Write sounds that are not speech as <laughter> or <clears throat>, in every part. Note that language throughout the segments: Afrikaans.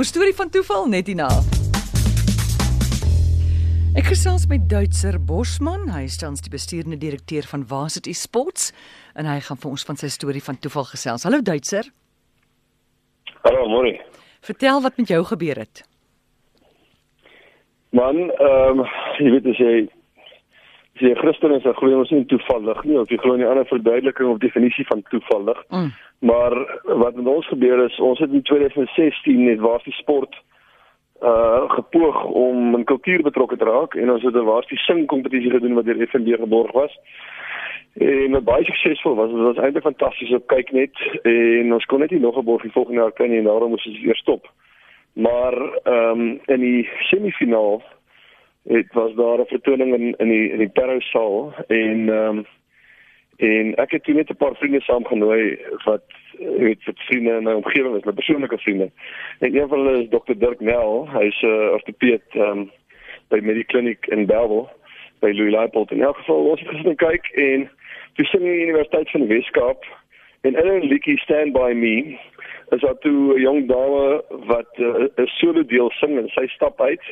Ons storie van toeval net hierna. Ek gesels met Duitser Bosman, hy is tans die bestuurende direkteur van Varsity Sports en hy gaan vir ons van sy storie van toeval gesels. Hallo Duitser. Hallo, môre. Vertel wat met jou gebeur het. Man, ehm um, jy weet as jy as jy Christen is, dan glo jy ons nie toevallig nie, of jy glo in 'n ander verduideliking of definisie van toevallig. Mm. Maar wat met ons gebeur is, ons het in 2016 net waar die sport uh gepoog om in kultuur betrokke te raak en ons het 'n waar die sing kompetisie gedoen wat deur FNB geborg was. En wat baie suksesvol was, dit was eintlik fantasties op kyk net en ons kon net nie nog 'n borg die volgende jaar kry nie en daarom moes ons weer stop. Maar ehm um, in die semifinaal het was daar 'n vertoning in in die in die Parosaal en ehm um, en ek het toe net 'n paar vriende saamgenooi wat weet vir vriende in my omgewing is, my persoonlike vriende. En een van hulle is Dr Dirk Nel, hy's 'n uh, ortopeed ehm um, by Mediclinic in Bellville by Louis Leipold. In elk geval ons het gesit kyk en toe sing die Universiteit van die Weskaap en in 'n liedjie Stand by Me is daar toe 'n jong dame wat uh, 'n solo deel sing en sy stap uit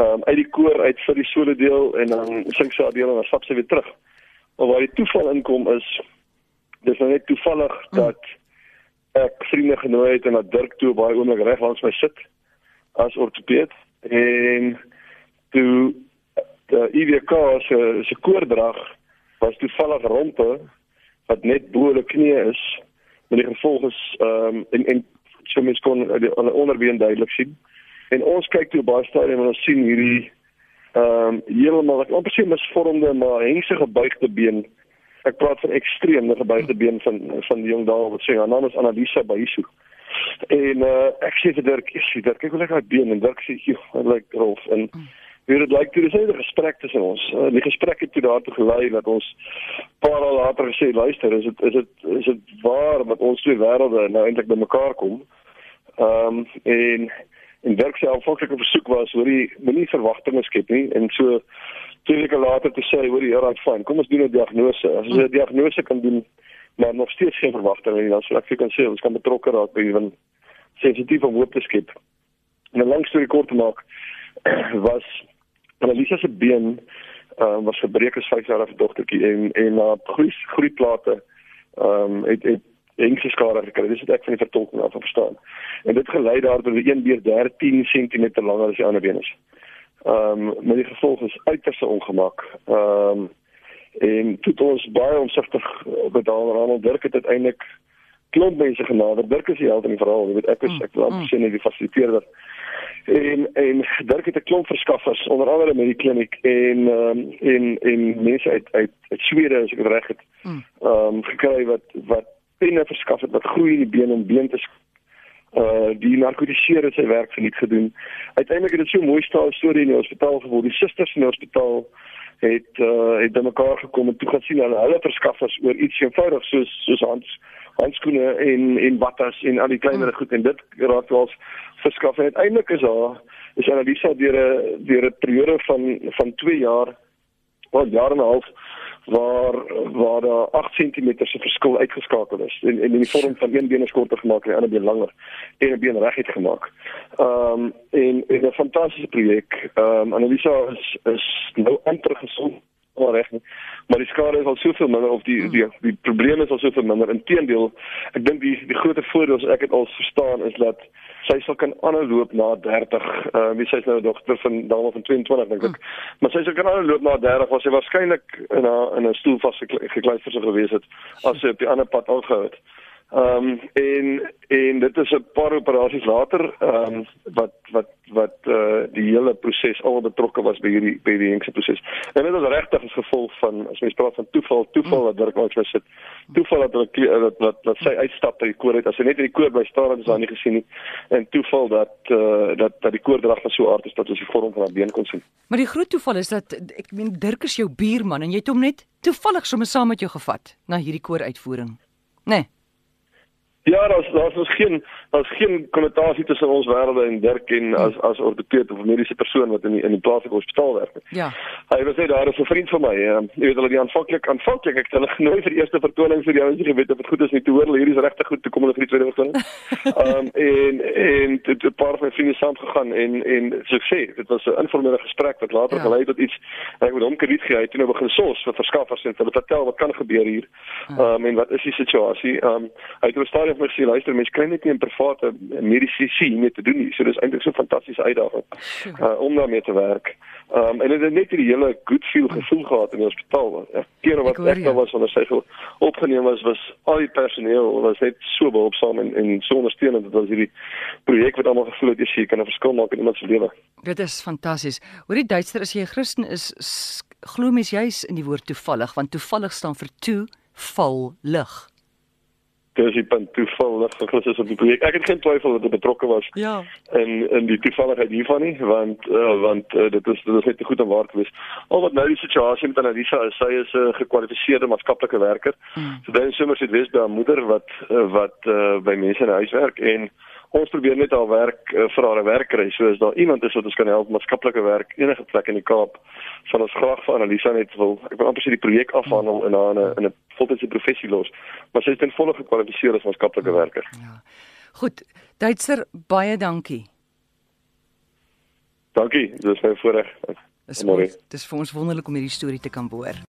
um, uit die koor uit vir die solo deel en dan sing sy haar deel en dan stap sy weer terug. Maar waar die toeval inkom is dis nou net toevallig dat ek vriende genooi het en dat Dirk toe baie oomblik reg langs my sit as ortopeed en toe die IWK se se koordrag was toevallig rompe wat net bo die knie is met die gevolg is ehm um, en en so mens kon die onderbeen duidelik sien. En ons kyk toe baie stadium en ons sien hierdie ehm um, heeltemal ek amper sê misvormde maar hengse gebuigde been. Ek praat van ekstreem gebuigde been van van die jong dame wat sê haar naam is Annalisa Bayisu. En uh, ek sê vir Dirk, ek sê Dirk, kyk hoe lekker haar been en Dirk sê, "Joe, dit lyk rof." En hoe dit lyk toe dis 'n gesprek tussen ons. Uh, die gesprek het toe daartoe gelei dat ons paar dae later gesê, "Luister, is dit is dit is dit waar dat ons twee wêrelde nou eintlik bymekaar kom?" Ehm um, en en werk sy aanvanklike versoek was hoor jy moenie verwagtinge skep nie. En so twee weke later te sê hoor jy ja, right fine kom ons doen 'n diagnose. As ons 'n diagnose kan doen maar nog steeds geen verwagtinge nie dan sou ek vir kan sê ons kan betrokke raak by ewen sensitief om hoop te skep. En 'n lang storie kort te maak <clears throat> was Annalisa se been uh, was verbreek as 5 jaar oud dogtertjie en en na uh, groei groeiplate ehm um, het het enige skade gekry. Dis wat ek van die vertolking af verstaan. En dit gelei daartoe dat een beer 13 cm langer as die ander been is. Ehm um, met die gevolg is uiterste ongemak. Ehm um, en dit ons baie omsigtig bedaal Ronald Dirk het uiteindelik klomp mense genader. Dirk is die held in die verhaal. Jy weet ek is ek wil sê net die fasiliteerder en en Dirk het 'n klomp verskaffers onder andere met die kliniek en ehm um, en en mense uit uit uit Swede as ek dit reg het. Ehm um, gekry wat wat penne verskaf het wat groei in die been om been te uh die narkotiseer het sy werk verniet gedoen. Uiteindelik het dit so mooi staan storie in die hospitaal geword. Die susters in die hospitaal het uh het by mekaar gekom en toe gaan sien hulle verskaffers oor iets eenvoudig soos soos hands handskoene en en wattas en al die kleinere goed en dit raak wel verskaf en uiteindelik is daar is Annalisa deur 'n deur 'n periode van van 2 jaar wel jare en 'n half waar waar daar 8 cm se verskil uitgeskakel is en, en in die vorm van een been is korter gemaak en die ander been langer en 'n been reguit gemaak. Ehm um, en en 'n fantastiese projek. Ehm um, Annalisa is is nou amper gesond maar reg nie. Maar die skade is al soveel minder of die die die probleme is al soveel minder. Inteendeel, ek dink die die groot voordeel wat ek het al verstaan is dat sy sal kan aanloop na 30. Uh wie sy is nou 'n dogter van dame van 22 dink ek. Hmm. Maar sy sal kan aanloop na 30 was sy waarskynlik in 'n in 'n stoel vasgekluister sou gewees het as sy op die ander pad aangehou het. Ehm um, en en dit is 'n paar operasies later ehm um, wat wat wat eh uh, die hele proses al betrokke was by hierdie by die hengse proses. En dit is regtig as gevolg van as mens praat van toeval, toeval dat Dirk Max sit. Toeval dat hulle dat dat dat sy uitstap by die koor uit. As sy net in die koor bly staan, het ons haar nie gesien nie. En toeval dat eh uh, dat dat die koordrag van so aard is dat ons die vorm van haar been kon sien. Maar die groot toeval is dat ek meen Dirk is jou buurman en jy het hom net toevallig sommer saam met jou gevat na hierdie koor uitvoering. Né? Nee. Ja, daar's daar's ons geen daar's geen konnotasie tussen ons wêrelde en Dirk en as as ortopeed of 'n mediese persoon wat in die, in die plaaslike hospitaal werk. Ja. Hy het gesê daar is 'n vriend van my, uh, jy weet hulle die aanvanklik aanvanklik ek het hulle <laughs> genooi vir die eerste vertoning vir die ouens geweet dat dit goed is nie te hoor, hier is regtig goed toe kom hulle vir die tweede vertoning. <laughs> Ehm um, en en 'n paar van my vriende saam gegaan en en ek sê, dit was 'n informele gesprek wat later ja. gelei het tot iets ek het hom krediet gegee toe nou begin sos vir verskaffers en hulle vertel wat kan gebeur hier. Ja. Ehm um, en wat is die situasie? Ehm um, hy het op stadium vir gesê luister mense kry net nie 'n private mediese mee te doen nie. So dis eintlik so 'n fantastiese uitdaging uh, om daarmee te werk. Ehm um, en dit het net hierdie hele good feel gevoel gehad in die hospitaal. Ja, keer wat ek daar was onder sy opgeneem was was al die personeel was net so behulpsaam en en so ondersteunend dat ons hierdie projek wat almal gevoel het jy sien kan 'n verskil maak in iemand se lewe. Dit is fantasties. Hoor die Duitser as jy 'n Christen is glo mens juis in die woord toevallig want toevallig staan vir toe val lig die punt toevallig geklus is op die projek. Ek het geen twyfel dat dit betrokke was. Ja. En in die toevalligheid hiervan nie, want uh, want uh, dit is dit is net te goed om waar te wees. Al wat nou die situasie met Annalisa is, sy is 'n uh, gekwalifiseerde maatskaplike werker. Hmm. So is sommer sit haar moeder wat uh, wat uh, by mense in huis werk en ons probeer net al werk uh, vir haar werk kry. So as daar iemand is wat ons kan help maatskaplike werk enige plek in die Kaap, sal ons graag vir Annalisa net wil ek wil amper sê die projek afhandel en haar in 'n in 'n voltydse professie los. Maar sy is ten volle gekwalifiseer as maatskaplike werker. Ja. Goed, Duitser, baie dankie. Dankie, dis my voorreg. Dis mooi. Dis vir ons wonderlik om hierdie storie te kan hoor.